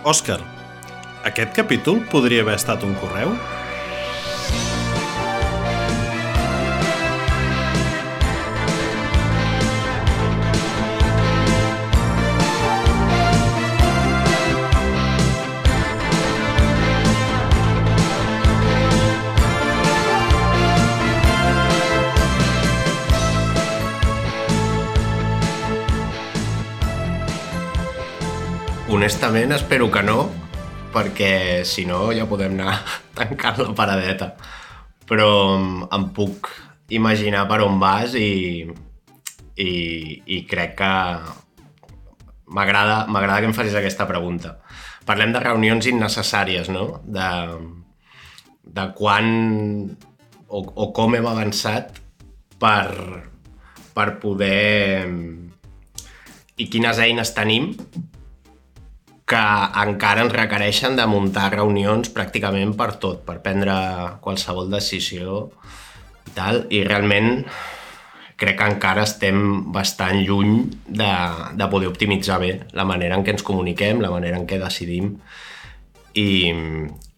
Òscar, aquest capítol podria haver estat un correu? Honestament, espero que no, perquè si no ja podem anar tancant la paradeta. Però mm, em puc imaginar per on vas i, i, i crec que m'agrada m'agrada que em facis aquesta pregunta. Parlem de reunions innecessàries, no? De, de quan o, o com hem avançat per, per poder i quines eines tenim que encara ens requereixen de muntar reunions pràcticament per tot, per prendre qualsevol decisió i tal, i realment crec que encara estem bastant lluny de, de poder optimitzar bé la manera en què ens comuniquem, la manera en què decidim i,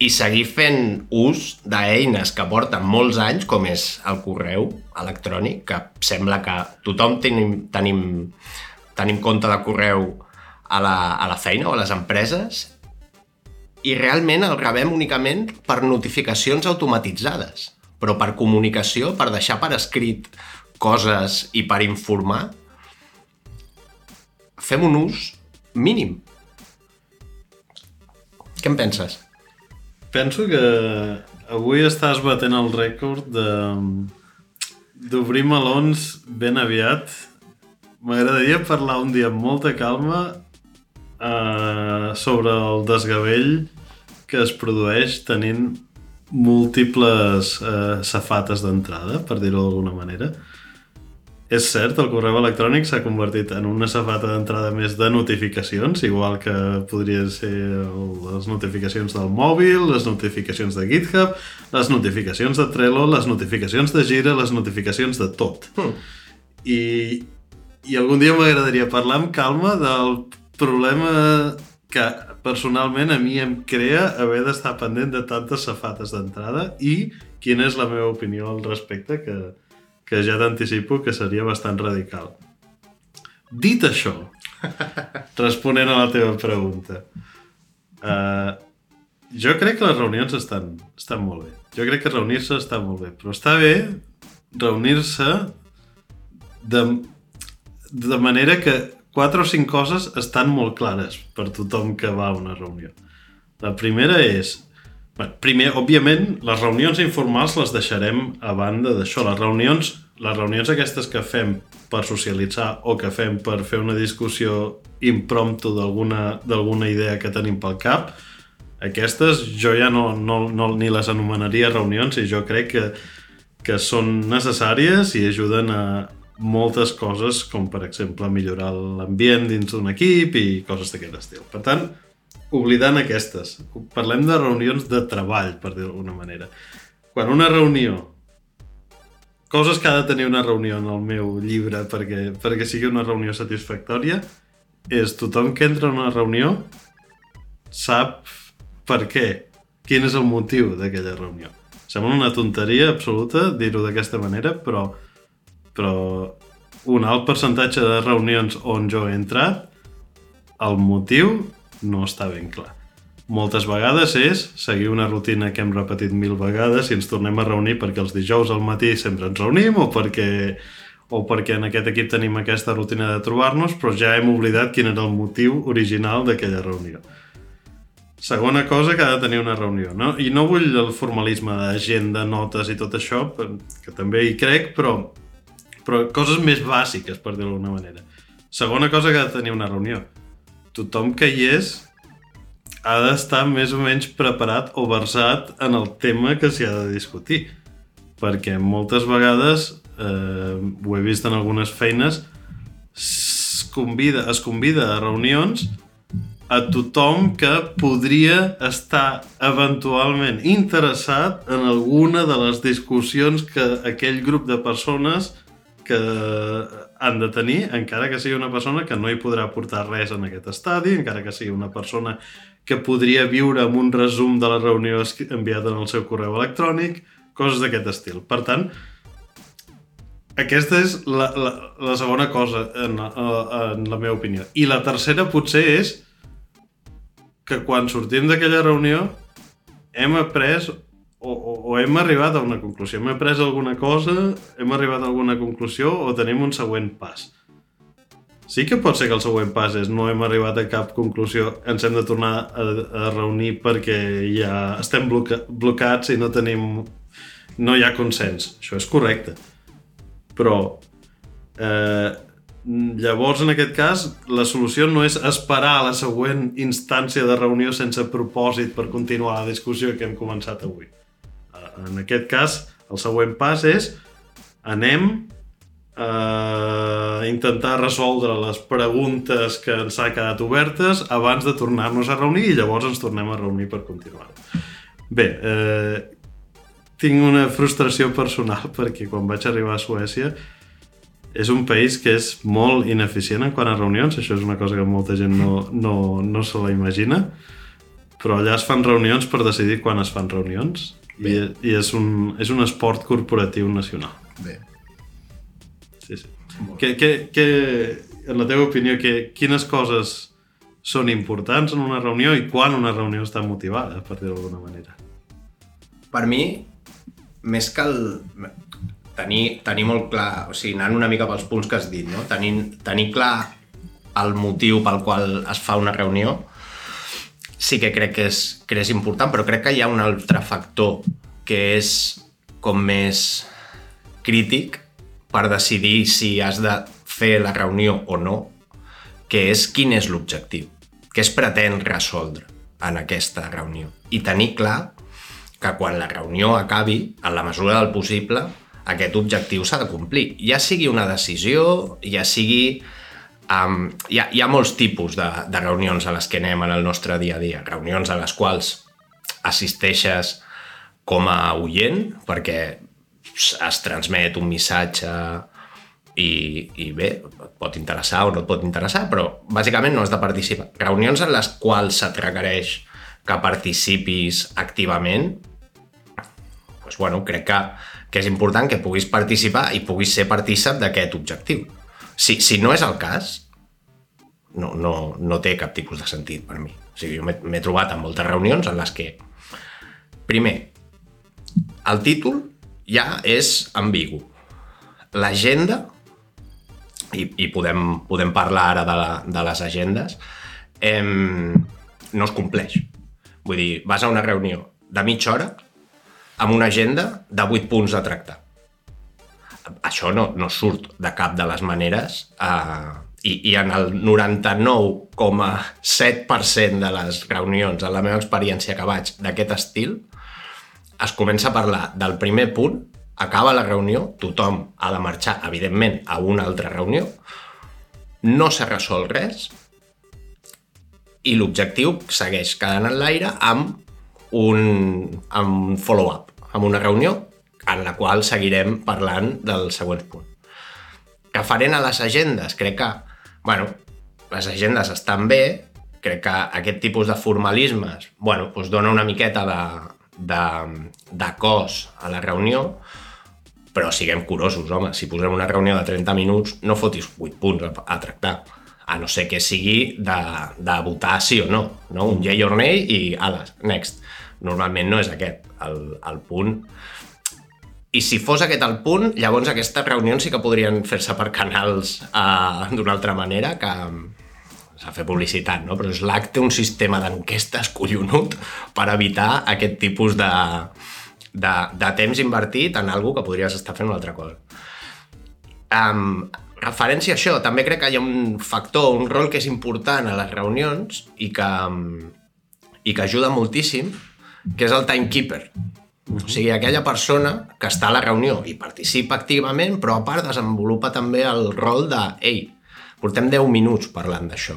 i seguir fent ús d'eines que porten molts anys, com és el correu electrònic, que sembla que tothom tenim, tenim, tenim compte de correu a la, a la feina o a les empreses i realment el rebem únicament per notificacions automatitzades. Però per comunicació, per deixar per escrit coses i per informar, fem un ús mínim. Què en penses? Penso que avui estàs batent el rècord de d'obrir melons ben aviat. M'agradaria parlar un dia amb molta calma uh, sobre el desgavell que es produeix tenint múltiples uh, safates d'entrada, per dir-ho d'alguna manera. És cert, el correu electrònic s'ha convertit en una safata d'entrada més de notificacions, igual que podrien ser les notificacions del mòbil, les notificacions de GitHub, les notificacions de Trello, les notificacions de Gira, les notificacions de tot. Hmm. I, I algun dia m'agradaria parlar amb calma del problema que personalment a mi em crea haver d'estar pendent de tantes safates d'entrada i quina és la meva opinió al respecte que, que ja t'anticipo que seria bastant radical. Dit això, responent a la teva pregunta, uh, jo crec que les reunions estan, estan molt bé. Jo crec que reunir-se està molt bé, però està bé reunir-se de, de manera que quatre o cinc coses estan molt clares per tothom que va a una reunió. La primera és... Bueno, primer, òbviament, les reunions informals les deixarem a banda d'això. Les reunions, les reunions aquestes que fem per socialitzar o que fem per fer una discussió impromptu d'alguna idea que tenim pel cap, aquestes jo ja no, no, no ni les anomenaria reunions i jo crec que, que són necessàries i ajuden a, moltes coses, com per exemple millorar l'ambient dins d'un equip i coses d'aquest estil. Per tant, oblidant aquestes, parlem de reunions de treball, per dir d'alguna manera. Quan una reunió coses que ha de tenir una reunió en el meu llibre perquè, perquè sigui una reunió satisfactòria és tothom que entra en una reunió sap per què, quin és el motiu d'aquella reunió. Sembla una tonteria absoluta dir-ho d'aquesta manera, però però un alt percentatge de reunions on jo he entrat, el motiu no està ben clar. Moltes vegades és seguir una rutina que hem repetit mil vegades i ens tornem a reunir perquè els dijous al matí sempre ens reunim o perquè, o perquè en aquest equip tenim aquesta rutina de trobar-nos, però ja hem oblidat quin era el motiu original d'aquella reunió. Segona cosa que ha de tenir una reunió, no? I no vull el formalisme d'agenda, notes i tot això, que també hi crec, però però coses més bàsiques, per dir-ho d'alguna manera. Segona cosa que ha de tenir una reunió. Tothom que hi és ha d'estar més o menys preparat o versat en el tema que s'hi ha de discutir. Perquè moltes vegades, eh, ho he vist en algunes feines, es convida, es convida a reunions a tothom que podria estar eventualment interessat en alguna de les discussions que aquell grup de persones que han de tenir, encara que sigui una persona que no hi podrà portar res en aquest estadi, encara que sigui una persona que podria viure amb un resum de la reunió enviat en el seu correu electrònic, coses d'aquest estil. Per tant, aquesta és la, la, la segona cosa, en, en la meva opinió. I la tercera potser és que quan sortim d'aquella reunió hem après o, o, o hem arribat a una conclusió. Hem après alguna cosa, hem arribat a alguna conclusió o tenim un següent pas. Sí que pot ser que el següent pas és no hem arribat a cap conclusió, ens hem de tornar a, a reunir perquè ja estem bloca blocats i no tenim... no hi ha consens. Això és correcte. Però eh, llavors, en aquest cas, la solució no és esperar a la següent instància de reunió sense propòsit per continuar la discussió que hem començat avui. Eh, En aquest cas, el següent pas és anem a intentar resoldre les preguntes que ens ha quedat obertes abans de tornar-nos a reunir i llavors ens tornem a reunir per continuar. Bé, eh, tinc una frustració personal perquè quan vaig arribar a Suècia és un país que és molt ineficient en quant a reunions, això és una cosa que molta gent no, no, no se la imagina, però allà es fan reunions per decidir quan es fan reunions i, i és, un, és un esport corporatiu nacional. Bé. Sí, sí. Que, que, que, en la teva opinió, que, quines coses són importants en una reunió i quan una reunió està motivada, per dir-ho d'alguna manera? Per mi, més que el... Tenir, tenir molt clar, o sigui, anant una mica pels punts que has dit, no? Tenir, tenir clar el motiu pel qual es fa una reunió, sí que crec que és, que és important, però crec que hi ha un altre factor que és com més crític per decidir si has de fer la reunió o no, que és quin és l'objectiu, què es pretén resoldre en aquesta reunió. I tenir clar que quan la reunió acabi, en la mesura del possible, aquest objectiu s'ha de complir. Ja sigui una decisió, ja sigui... Um, hi, ha, hi ha molts tipus de, de reunions a les que anem en el nostre dia a dia. Reunions a les quals assisteixes com a oient, perquè es transmet un missatge i, i bé, et pot interessar o no et pot interessar, però bàsicament no has de participar. Reunions en les quals se't requereix que participis activament, doncs, bueno, crec que, que és important que puguis participar i puguis ser partícip d'aquest objectiu. Si, si no és el cas, no, no, no té cap tipus de sentit per mi. O sigui, jo m'he trobat en moltes reunions en les que, primer, el títol ja és ambigu. L'agenda, i, i podem, podem parlar ara de, la, de les agendes, eh, no es compleix. Vull dir, vas a una reunió de mitja hora amb una agenda de 8 punts a tractar. Això no, no surt de cap de les maneres eh, i, i en el 99,7% de les reunions, en la meva experiència que vaig d'aquest estil, es comença a parlar del primer punt, acaba la reunió, tothom ha de marxar, evidentment, a una altra reunió, no s'ha resolt res i l'objectiu segueix quedant en l'aire amb un, un follow-up, amb una reunió en la qual seguirem parlant del següent punt. Referent a les agendes, crec que, bueno, les agendes estan bé, crec que aquest tipus de formalismes, bueno, doncs dona una miqueta de, de, de cos a la reunió, però siguem curosos, home, si posem una reunió de 30 minuts, no fotis 8 punts a, a tractar, a no ser que sigui de, de votar sí o no, no? un yay or nay i ales, next. Normalment no és aquest el, el punt. I si fos aquest el punt, llavors aquestes reunions sí que podrien fer-se per canals uh, d'una altra manera, que s'ha fet publicitat, no? però és l'acte un sistema d'enquestes collonut per evitar aquest tipus de, de, de temps invertit en algú que podries estar fent una altra cosa. Um, referència a això, també crec que hi ha un factor, un rol que és important a les reunions i que, i que ajuda moltíssim, que és el timekeeper. O sigui, aquella persona que està a la reunió i participa activament, però a part desenvolupa també el rol de ei, portem 10 minuts parlant d'això.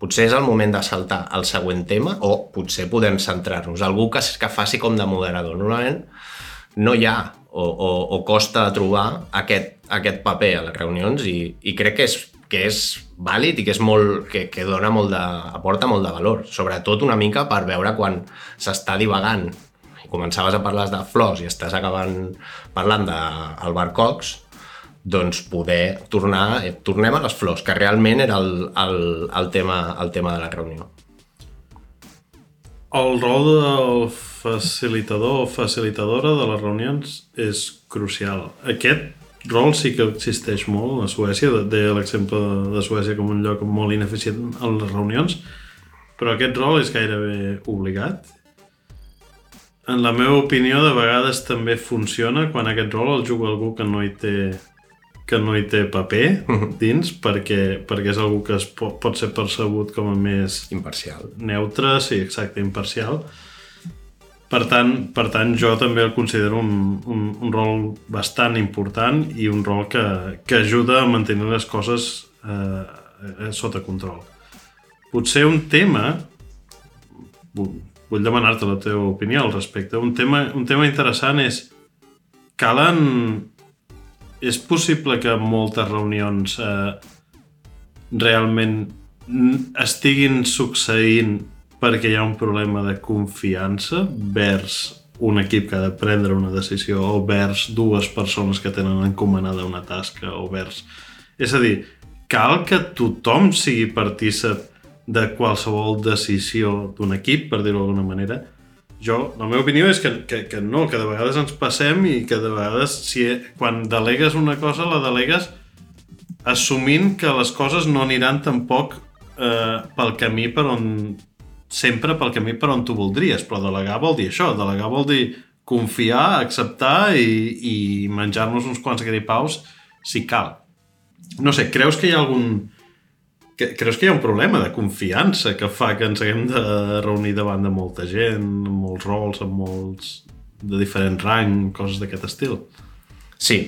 Potser és el moment de saltar al següent tema o potser podem centrar-nos. Algú que, que faci com de moderador. Normalment no hi ha o, o, o costa trobar aquest, aquest paper a les reunions i, i crec que és, que és vàlid i que, és molt, que, que dona molt de, aporta molt de valor. Sobretot una mica per veure quan s'està divagant començaves a parlar de flors i estàs acabant parlant d'albercocs, doncs poder tornar, eh, tornem a les flors, que realment era el, el, el, tema, el tema de la reunió. El rol del facilitador o facilitadora de les reunions és crucial. Aquest rol sí que existeix molt a Suècia, de l'exemple de Suècia com un lloc molt ineficient en les reunions, però aquest rol és gairebé obligat. En la meva opinió, de vegades també funciona quan aquest rol el juga algú que no hi té que no hi té paper Mhm. dins perquè, perquè és algú que es pot, pot ser percebut com a més Imparcial. neutre, sí, exacte, imparcial. Per tant, per tant jo també el considero un, un, un rol bastant important i un rol que, que ajuda a mantenir les coses eh, eh, sota control. Potser un tema, vull, demanar-te la teva opinió al respecte, un tema, un tema interessant és calen... És possible que moltes reunions eh, realment estiguin succeint perquè hi ha un problema de confiança vers un equip que ha de prendre una decisió o vers dues persones que tenen encomanada una tasca o vers... És a dir, cal que tothom sigui partícip de qualsevol decisió d'un equip, per dir-ho d'alguna manera. Jo, la meva opinió és que, que, que no, que de vegades ens passem i que de vegades si, quan delegues una cosa la delegues assumint que les coses no aniran tampoc eh, pel camí per on sempre pel camí per on tu voldries. Però delegar vol dir això. Delegar vol dir confiar, acceptar i, i menjar-nos uns quants gripaus si cal. No sé, creus que hi ha algun que, creus que hi ha un problema de confiança que fa que ens haguem de reunir davant de molta gent, amb molts rols, amb molts de diferent rang, coses d'aquest estil? Sí.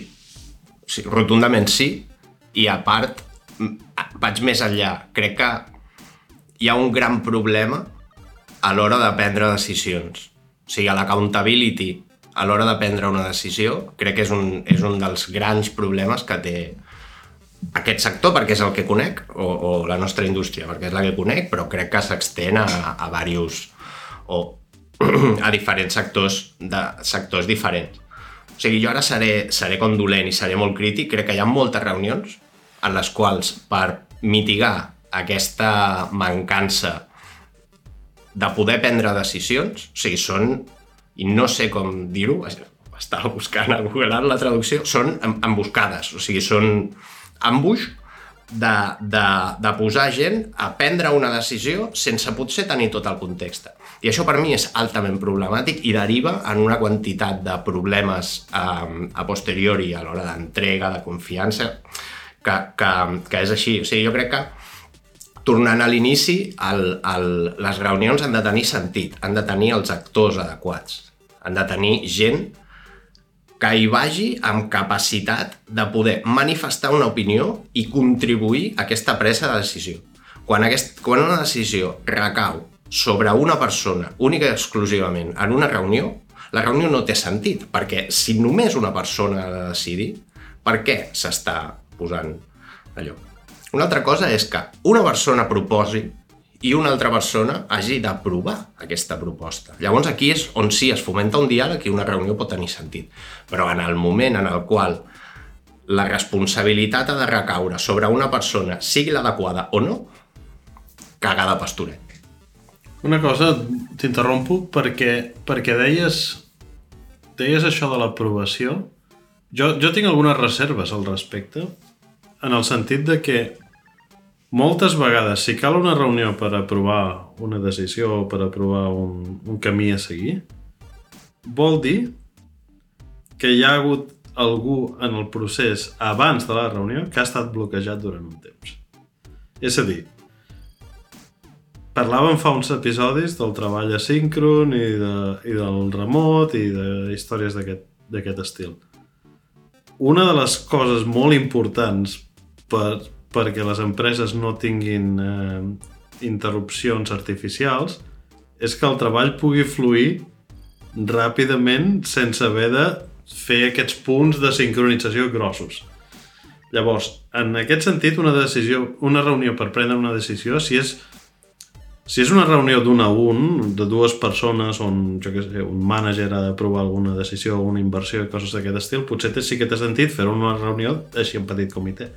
sí, rotundament sí, i a part vaig més enllà. Crec que hi ha un gran problema a l'hora de prendre decisions. O sigui, l'accountability a l'hora de prendre una decisió crec que és un, és un dels grans problemes que té aquest sector perquè és el que conec, o, o la nostra indústria perquè és la que conec, però crec que s'extén a, a diversos o a diferents sectors de sectors diferents. O sigui, jo ara seré, seré condolent i seré molt crític. Crec que hi ha moltes reunions en les quals, per mitigar aquesta mancança de poder prendre decisions, o sigui, són, i no sé com dir-ho, estava buscant a Google la traducció, són em- emboscades, o sigui, són embuix de, de, de posar gent a prendre una decisió sense potser tenir tot el context. I això per mi és altament problemàtic i deriva en una quantitat de problemes um, a posteriori a l'hora d'entrega, de confiança, que, que, que és així. O sigui, jo crec que tornant a l'inici, les reunions han de tenir sentit, han de tenir els actors adequats, han de tenir gent que hi vagi amb capacitat de poder manifestar una opinió i contribuir a aquesta presa de decisió. Quan, aquest, quan una decisió recau sobre una persona única i exclusivament en una reunió, la reunió no té sentit, perquè si només una persona ha de decidir, per què s'està posant allò? Una altra cosa és que una persona proposi i una altra persona hagi d'aprovar aquesta proposta. Llavors aquí és on sí es fomenta un diàleg i una reunió pot tenir sentit. Però en el moment en el qual la responsabilitat ha de recaure sobre una persona, sigui l'adequada o no, cagada pastoret. Una cosa, t'interrompo perquè, perquè deies, deies això de l'aprovació. Jo, jo tinc algunes reserves al respecte, en el sentit de que moltes vegades, si cal una reunió per aprovar una decisió o per aprovar un, un camí a seguir, vol dir que hi ha hagut algú en el procés abans de la reunió que ha estat bloquejat durant un temps. És a dir, parlàvem fa uns episodis del treball asíncron i, de, i del remot i de històries d'aquest estil. Una de les coses molt importants per, perquè les empreses no tinguin eh, interrupcions artificials és que el treball pugui fluir ràpidament sense haver de fer aquests punts de sincronització grossos. Llavors, en aquest sentit, una decisió, una reunió per prendre una decisió, si és si és una reunió d'un a un, de dues persones on, jo què sé, un mànager ha d'aprovar alguna decisió, una inversió coses d'aquest estil, potser sí que té sentit fer una reunió així en petit comitè.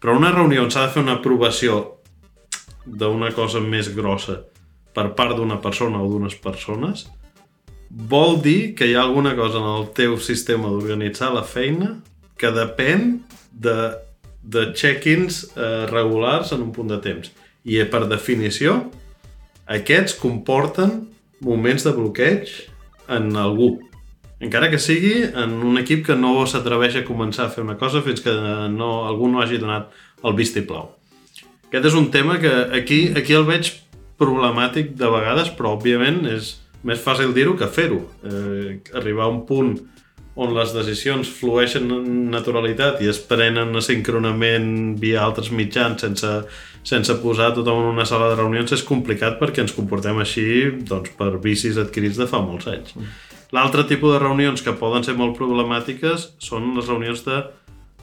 Però una reunió on s'ha de fer una aprovació d'una cosa més grossa per part d'una persona o d'unes persones, vol dir que hi ha alguna cosa en el teu sistema d'organitzar la feina que depèn de, de check-ins eh, regulars en un punt de temps. I per definició, aquests comporten moments de bloqueig en algú. Encara que sigui en un equip que no s'atreveix a començar a fer una cosa fins que no, algú no hagi donat el vistiplau. Aquest és un tema que aquí, aquí el veig problemàtic de vegades, però òbviament és més fàcil dir-ho que fer-ho. Eh, arribar a un punt on les decisions flueixen en naturalitat i es prenen asincronament via altres mitjans sense, sense posar tothom en una sala de reunions és complicat perquè ens comportem així doncs, per vicis adquirits de fa molts anys. Mm. L'altre tipus de reunions que poden ser molt problemàtiques són les reunions de,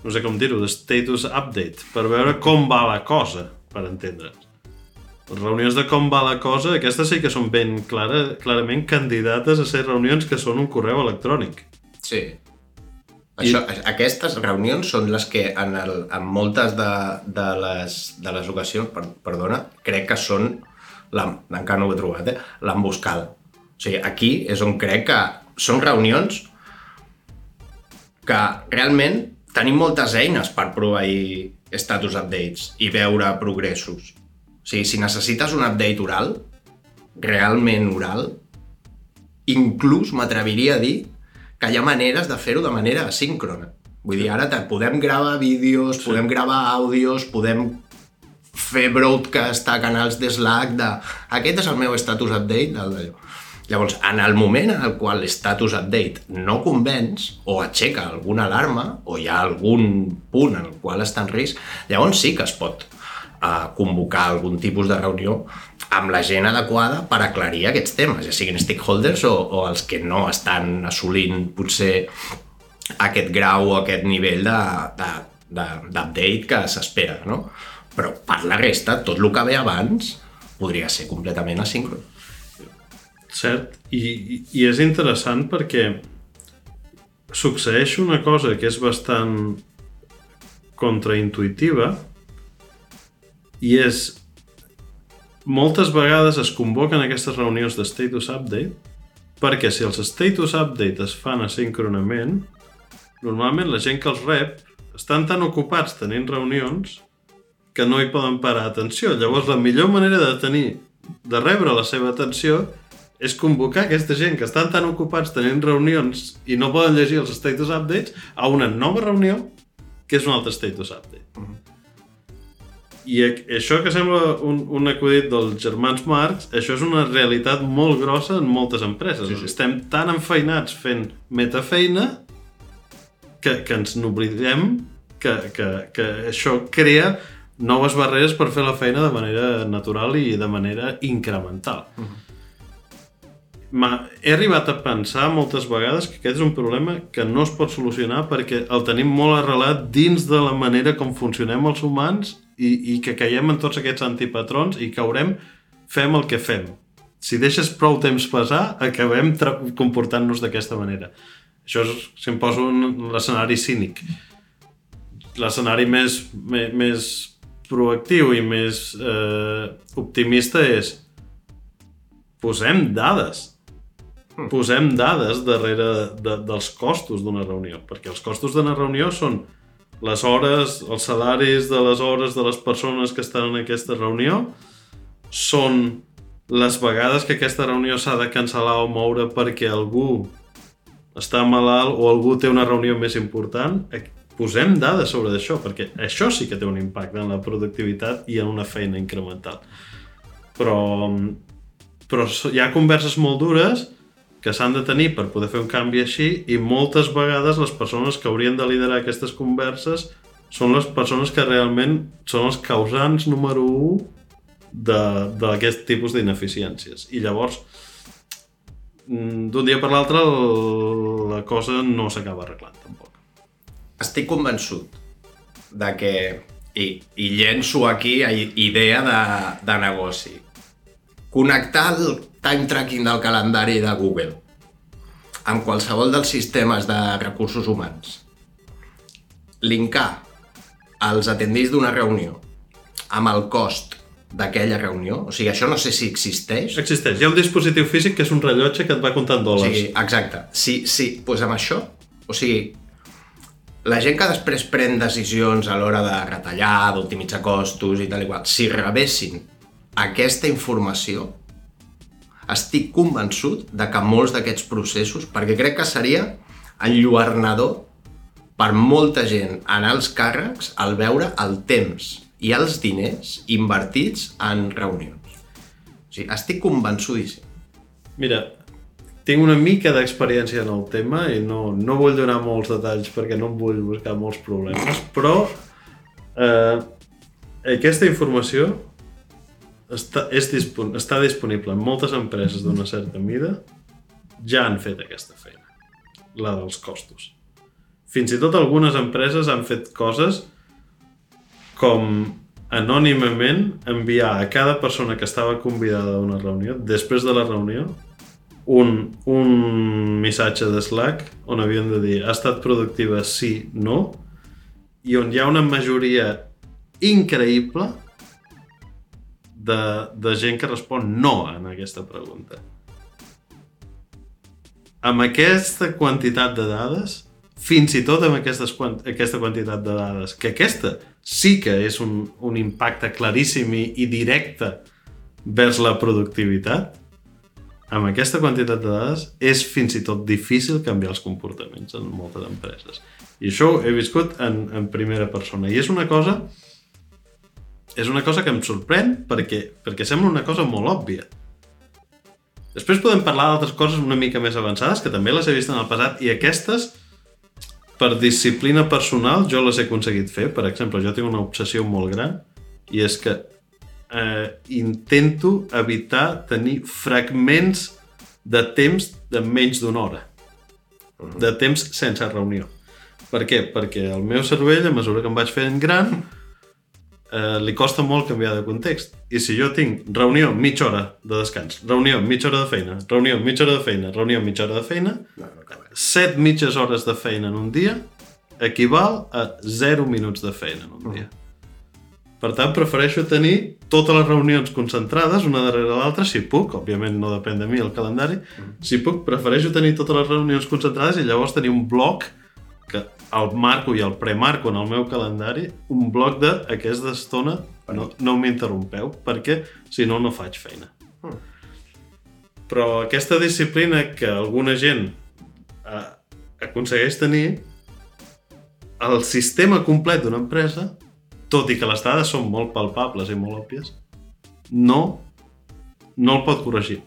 no sé com dir-ho, de status update, per veure com va la cosa, per entendre's. Les reunions de com va la cosa, aquestes sí que són ben clara, clarament candidates a ser reunions que són un correu electrònic. Sí. Això, I... Aquestes reunions són les que en, el, en moltes de, de, les, de les ocasions, per, perdona, crec que són, encara no ho he trobat, eh, l'emboscada. O sigui, aquí és on crec que són reunions que realment tenim moltes eines per proveir status updates i veure progressos. O sigui, si necessites un update oral, realment oral, inclús m'atreviria a dir que hi ha maneres de fer-ho de manera asíncrona. Vull dir, ara podem gravar vídeos, sí. podem gravar àudios, podem fer broadcast a canals de Slack de aquest és el meu status update d'allò. Llavors, en el moment en el qual l'status update no convenç o aixeca alguna alarma o hi ha algun punt en el qual està en risc, llavors sí que es pot uh, convocar algun tipus de reunió amb la gent adequada per aclarir aquests temes, ja siguin stakeholders o, o els que no estan assolint potser aquest grau o aquest nivell d'update que s'espera, no? Però per la resta, tot el que ve abans podria ser completament asíncron. Cert, i, i és interessant perquè succeeix una cosa que és bastant contraintuitiva i és moltes vegades es convoquen aquestes reunions de status update perquè si els status update es fan asíncronament, normalment la gent que els rep estan tan ocupats tenint reunions que no hi poden parar atenció. Llavors, la millor manera de tenir, de rebre la seva atenció és convocar aquesta gent que estan tan ocupats tenint reunions i no poden llegir els status updates a una nova reunió que és un altre status update. Uh -huh. I això que sembla un, un acudit dels germans Marx, això és una realitat molt grossa en moltes empreses. Sí, sí. Estem tan enfeinats fent metafeina que, que ens n'oblidem que, que, que això crea noves barreres per fer la feina de manera natural i de manera incremental. Uh -huh. He arribat a pensar moltes vegades que aquest és un problema que no es pot solucionar perquè el tenim molt arrelat dins de la manera com funcionem els humans i, i que caiem en tots aquests antipatrons i caurem, fem el que fem. Si deixes prou temps passar, acabem comportant-nos d'aquesta manera. Això és, si em poso l'escenari cínic. L'escenari més, més, més proactiu i més eh, optimista és posem dades. Posem dades darrere de, dels costos d'una reunió, perquè els costos d'una reunió són les hores, els salaris de les hores de les persones que estan en aquesta reunió són les vegades que aquesta reunió s'ha de cancel·lar o moure perquè algú està malalt o algú té una reunió més important, posem dades sobre això, perquè això sí que té un impacte en la productivitat i en una feina incremental. Però, però hi ha converses molt dures que s'han de tenir per poder fer un canvi així i moltes vegades les persones que haurien de liderar aquestes converses són les persones que realment són els causants número 1 d'aquest tipus d'ineficiències. I llavors, mm, d'un dia per l'altre, la cosa no s'acaba arreglant, tampoc. Estic convençut de que... I, i llenço aquí a idea de, de negoci. Connectar el time tracking del calendari de Google amb qualsevol dels sistemes de recursos humans. Linkar els atendits d'una reunió amb el cost d'aquella reunió. O sigui, això no sé si existeix. Existeix. Hi ha un dispositiu físic que és un rellotge que et va comptant O dòlars. sigui, exacte. Sí, sí, doncs amb això, o sigui, la gent que després pren decisions a l'hora de retallar, d'optimitzar costos i tal i qual, si rebessin aquesta informació, estic convençut de que molts d'aquests processos, perquè crec que seria enlluernador per molta gent en els càrrecs al veure el temps i els diners invertits en reunions. O sigui, estic convençudíssim. Mira, tinc una mica d'experiència en el tema i no, no vull donar molts detalls perquè no em vull buscar molts problemes, però eh, aquesta informació està, és dispon està disponible en moltes empreses d'una certa mida ja han fet aquesta feina, la dels costos. Fins i tot algunes empreses han fet coses com anònimament enviar a cada persona que estava convidada a una reunió, després de la reunió, un, un missatge de Slack on havien de dir ha estat productiva sí, no, i on hi ha una majoria increïble de, de gent que respon no en aquesta pregunta. Amb aquesta quantitat de dades, fins i tot amb aquestes, aquesta quantitat de dades, que aquesta sí que és un, un impacte claríssim i, i directe vers la productivitat, amb aquesta quantitat de dades és fins i tot difícil canviar els comportaments en moltes empreses. I això ho he viscut en, en primera persona. I és una cosa és una cosa que em sorprèn perquè, perquè sembla una cosa molt òbvia. Després podem parlar d'altres coses una mica més avançades, que també les he vist en el passat, i aquestes, per disciplina personal, jo les he aconseguit fer. Per exemple, jo tinc una obsessió molt gran, i és que eh, intento evitar tenir fragments de temps de menys d'una hora. De temps sense reunió. Per què? Perquè el meu cervell, a mesura que em vaig fent gran, eh, li costa molt canviar de context. I si jo tinc reunió mitja hora de descans, reunió mitja hora de feina, reunió mitja hora de feina, reunió mitja hora de feina, No, no cal. set mitges hores de feina en un dia equival a 0 minuts de feina en un dia. Per tant, prefereixo tenir totes les reunions concentrades, una darrere l'altra, si puc, òbviament no depèn de mi el calendari, si puc, prefereixo tenir totes les reunions concentrades i llavors tenir un bloc el marco i el premarco en el meu calendari, un bloc de aquesta estona no, no m'interrompeu, perquè si no, no faig feina. Però aquesta disciplina que alguna gent eh, aconsegueix tenir, el sistema complet d'una empresa, tot i que les dades són molt palpables i molt òbvies, no, no el pot corregir.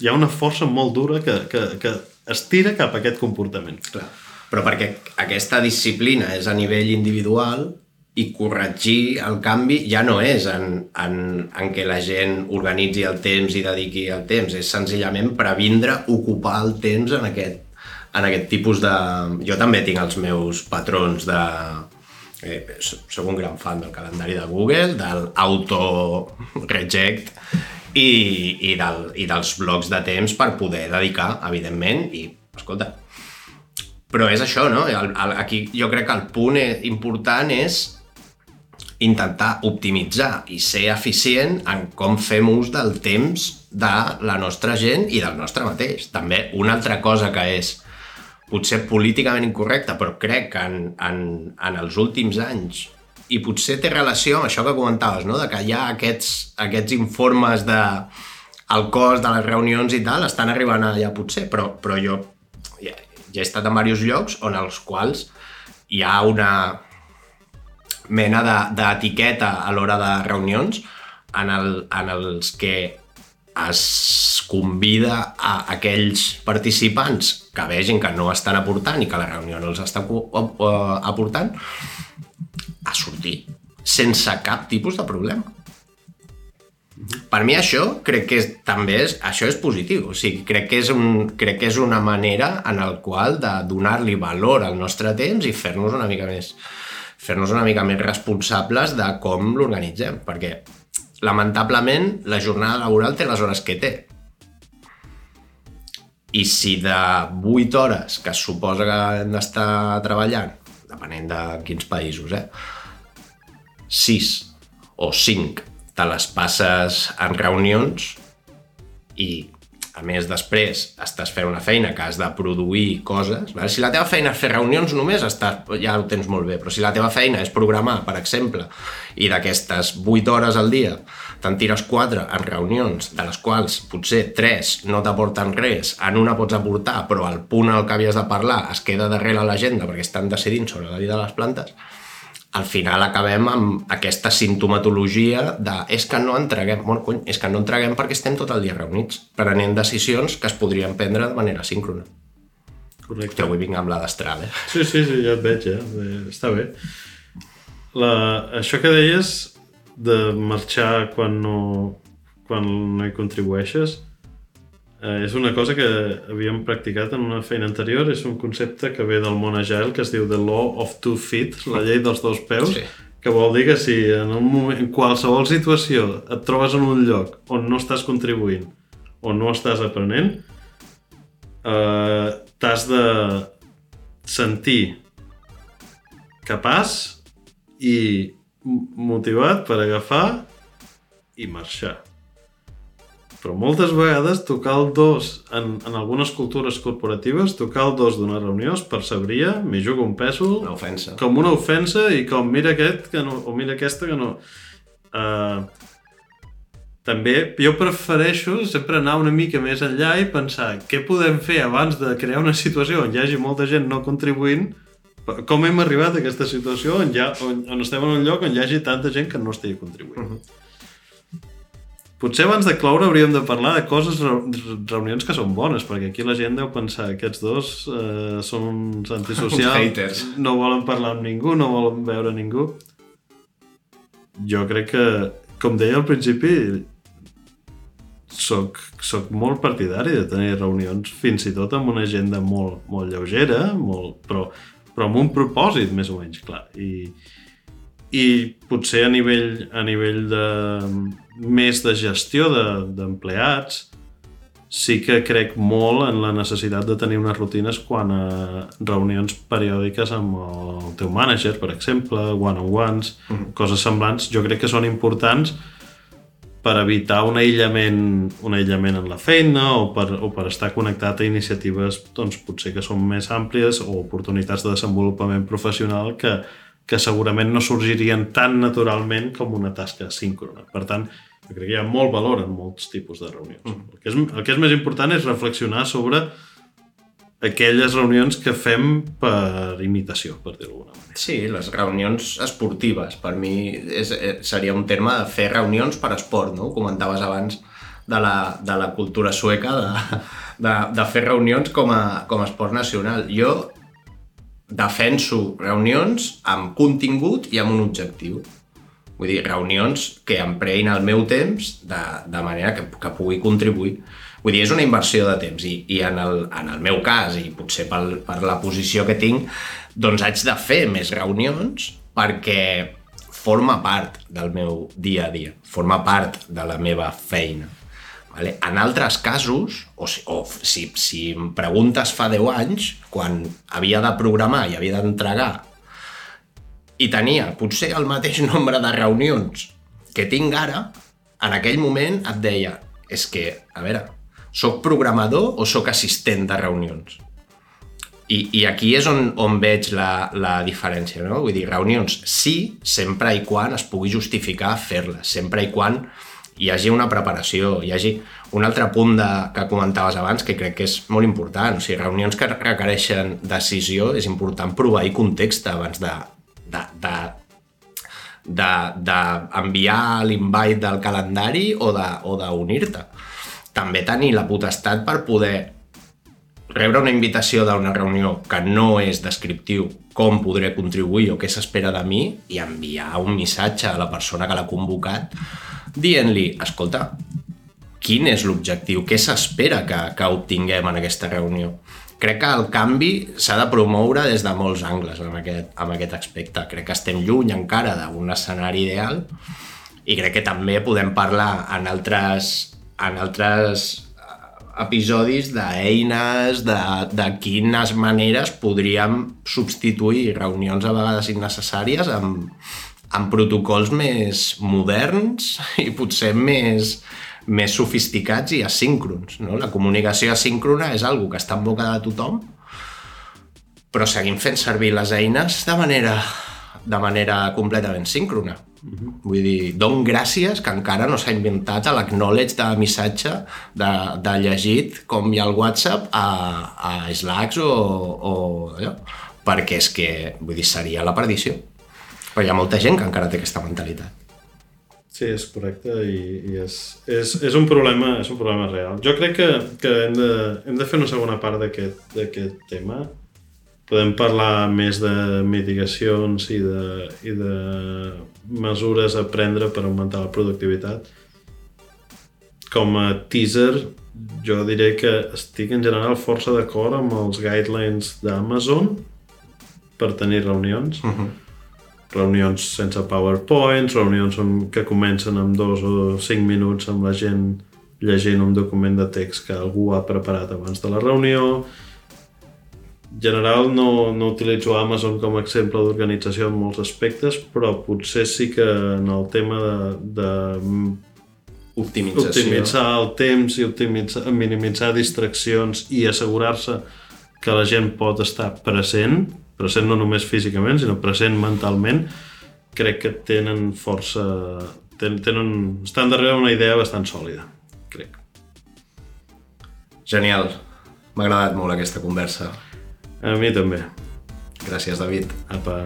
Hi ha una força molt dura que, que, que estira cap a aquest comportament. Clar. Però perquè aquesta disciplina és a nivell individual i corregir el canvi ja no és en, en, en què la gent organitzi el temps i dediqui el temps, és senzillament previndre ocupar el temps en aquest, en aquest tipus de... Jo també tinc els meus patrons de... Eh, soc un gran fan del calendari de Google, del auto-reject i, i, del, i dels blocs de temps per poder dedicar, evidentment, i, escolta, però és això, no? El, el, aquí jo crec que el punt e- important és intentar optimitzar i ser eficient en com fem ús del temps de la nostra gent i del nostre mateix. També una altra cosa que és potser políticament incorrecta, però crec que en, en, en els últims anys i potser té relació amb això que comentaves, no? de que hi ha aquests, aquests informes de el cost de les reunions i tal, estan arribant allà potser, però, però jo ja, he estat en diversos llocs on els quals hi ha una mena de- d'etiqueta a l'hora de reunions en, el, en els que es convida a aquells participants que vegin que no estan aportant i que la reunió no els està aportant a sortir sense cap tipus de problema. Per mi això crec que és, també és, això és positiu, o sigui, crec que és, un, crec que és una manera en el qual de donar-li valor al nostre temps i fer-nos una mica més fer-nos una mica més responsables de com l'organitzem, perquè lamentablement la jornada laboral té les hores que té. I si de 8 hores que suposa que hem d'estar treballant, depenent de quins països, eh? 6 o 5 te les passes en reunions i a més després estàs fent una feina que has de produir coses, vale? si la teva feina és fer reunions només, estàs, ja ho tens molt bé, però si la teva feina és programar, per exemple, i d'aquestes 8 hores al dia te'n tires 4 en reunions, de les quals potser 3 no t'aporten res, en una pots aportar, però el punt al que havies de parlar es queda darrere l'agenda perquè estan decidint sobre la vida de les plantes, al final acabem amb aquesta sintomatologia de és que no entreguem, bueno, cony, és que no entreguem perquè estem tot el dia reunits, prenent decisions que es podrien prendre de manera síncrona. Correcte. Que avui vinc amb la destral, eh? Sí, sí, sí, ja et veig, eh? Està bé. La, això que deies de marxar quan no, quan no hi contribueixes és una cosa que havíem practicat en una feina anterior, és un concepte que ve del món agile que es diu The Law of Two Feet, la llei dels dos peus, Sí. que vol dir que si en, un moment, en qualsevol situació et trobes en un lloc on no estàs contribuint o no estàs aprenent, eh, t'has de sentir capaç i motivat per agafar i marxar. Però moltes vegades tocar el dos, en, en algunes cultures corporatives, tocar el dos d'una reunió es percebria, m'hi jugo un pèsol, Una ofensa. com una ofensa i com mira aquest que no, o mira aquesta que no. Uh, també jo prefereixo sempre anar una mica més enllà i pensar què podem fer abans de crear una situació on hi hagi molta gent no contribuint com hem arribat a aquesta situació on, ja, on, on estem en un lloc on hi hagi tanta gent que no estigui contribuint. Uh -huh. Potser abans de cloure hauríem de parlar de coses, reu- reunions que són bones, perquè aquí la gent deu pensar que aquests dos eh, són uns antisocials, no volen parlar amb ningú, no volen veure ningú. Jo crec que, com deia al principi, soc, soc molt partidari de tenir reunions fins i tot amb una agenda molt, molt lleugera, molt, però, però amb un propòsit més o menys clar. I, i potser a nivell, a nivell de, més de gestió de- d'empleats sí que crec molt en la necessitat de tenir unes rutines quan a reunions periòdiques amb el teu manager, per exemple, one-on-ones, mm -hmm. coses semblants, jo crec que són importants per evitar un aïllament, un aïllament en la feina o per, o per estar connectat a iniciatives doncs, potser que són més àmplies o oportunitats de desenvolupament professional que, que segurament no sorgirien tan naturalment com una tasca síncrona. Per tant, jo crec que hi ha molt valor en molts tipus de reunions. Mm. El, que és, el que és més important és reflexionar sobre aquelles reunions que fem per imitació, per dir-ho d'alguna manera. Sí, les reunions esportives. Per mi és, eh, seria un terme de fer reunions per esport, no? Ho comentaves abans de la, de la cultura sueca, de, de, de fer reunions com a, com a esport nacional. Jo defenso reunions amb contingut i amb un objectiu. Vull dir, reunions que empreïn el meu temps de, de manera que, que pugui contribuir. Vull dir, és una inversió de temps i, i en, el, en el meu cas, i potser pel, per la posició que tinc, doncs haig de fer més reunions perquè forma part del meu dia a dia, forma part de la meva feina. Vale? En altres casos, o, si, o si, si em preguntes fa 10 anys, quan havia de programar i havia d'entregar i tenia potser el mateix nombre de reunions que tinc ara, en aquell moment et deia, és que, a veure, sóc programador o sóc assistent de reunions? I, i aquí és on, on veig la, la diferència, no? Vull dir, reunions sí, sempre i quan es pugui justificar fer-les, sempre i quan hi hagi una preparació, hi hagi un altre punt de, que comentaves abans que crec que és molt important, o sigui, reunions que requereixen decisió, és important proveir context abans de, de, de d'enviar l'invite del calendari de- o d'unir-te. També tenir la potestat per poder rebre una invitació d'una reunió que no és descriptiu com podré contribuir o què s'espera de mi i enviar un missatge a la persona que l'ha convocat dient-li, escolta, quin és l'objectiu, què s'espera que, que obtinguem en aquesta reunió. crec que el canvi s'ha de promoure des de molts angles en aquest, en aquest aspecte. Crec que estem lluny encara d'un escenari ideal i crec que també podem parlar en altres, en altres eh, episodis d'eines, de, de quines maneres podríem substituir reunions a vegades innecessàries amb, amb protocols més moderns i potser més, més sofisticats i asíncrons. No? La comunicació asíncrona és algo que està en boca de tothom, però seguim fent servir les eines de manera, de manera completament síncrona. Mm -hmm. Vull dir, don gràcies que encara no s'ha inventat l'acknowledge de missatge de, de llegit com hi ha el WhatsApp a, a Slacks o, o allò, perquè és que, vull dir, seria la perdició. Però hi ha molta gent que encara té aquesta mentalitat. Sí, és correcte i, i és, és, és, un problema, és un problema real. Jo crec que, que hem, de, hem de fer una segona part d'aquest tema. Podem parlar més de mitigacions i de, i de mesures a prendre per augmentar la productivitat. Com a teaser, jo diré que estic en general força d'acord amb els guidelines d'Amazon per tenir reunions. Uh -huh reunions sense PowerPoints, reunions on, que comencen amb dos o cinc minuts amb la gent llegint un document de text que algú ha preparat abans de la reunió. En general no, no utilitzo Amazon com a exemple d'organització en molts aspectes, però potser sí que en el tema de, de optimització. optimitzar el temps i optimitzar, minimitzar distraccions i assegurar-se que la gent pot estar present present no només físicament, sinó present mentalment, crec que tenen força... Tenen, tenen, estan darrere una idea bastant sòlida, crec. Genial. M'ha agradat molt aquesta conversa. A mi també. Gràcies, David. Apa.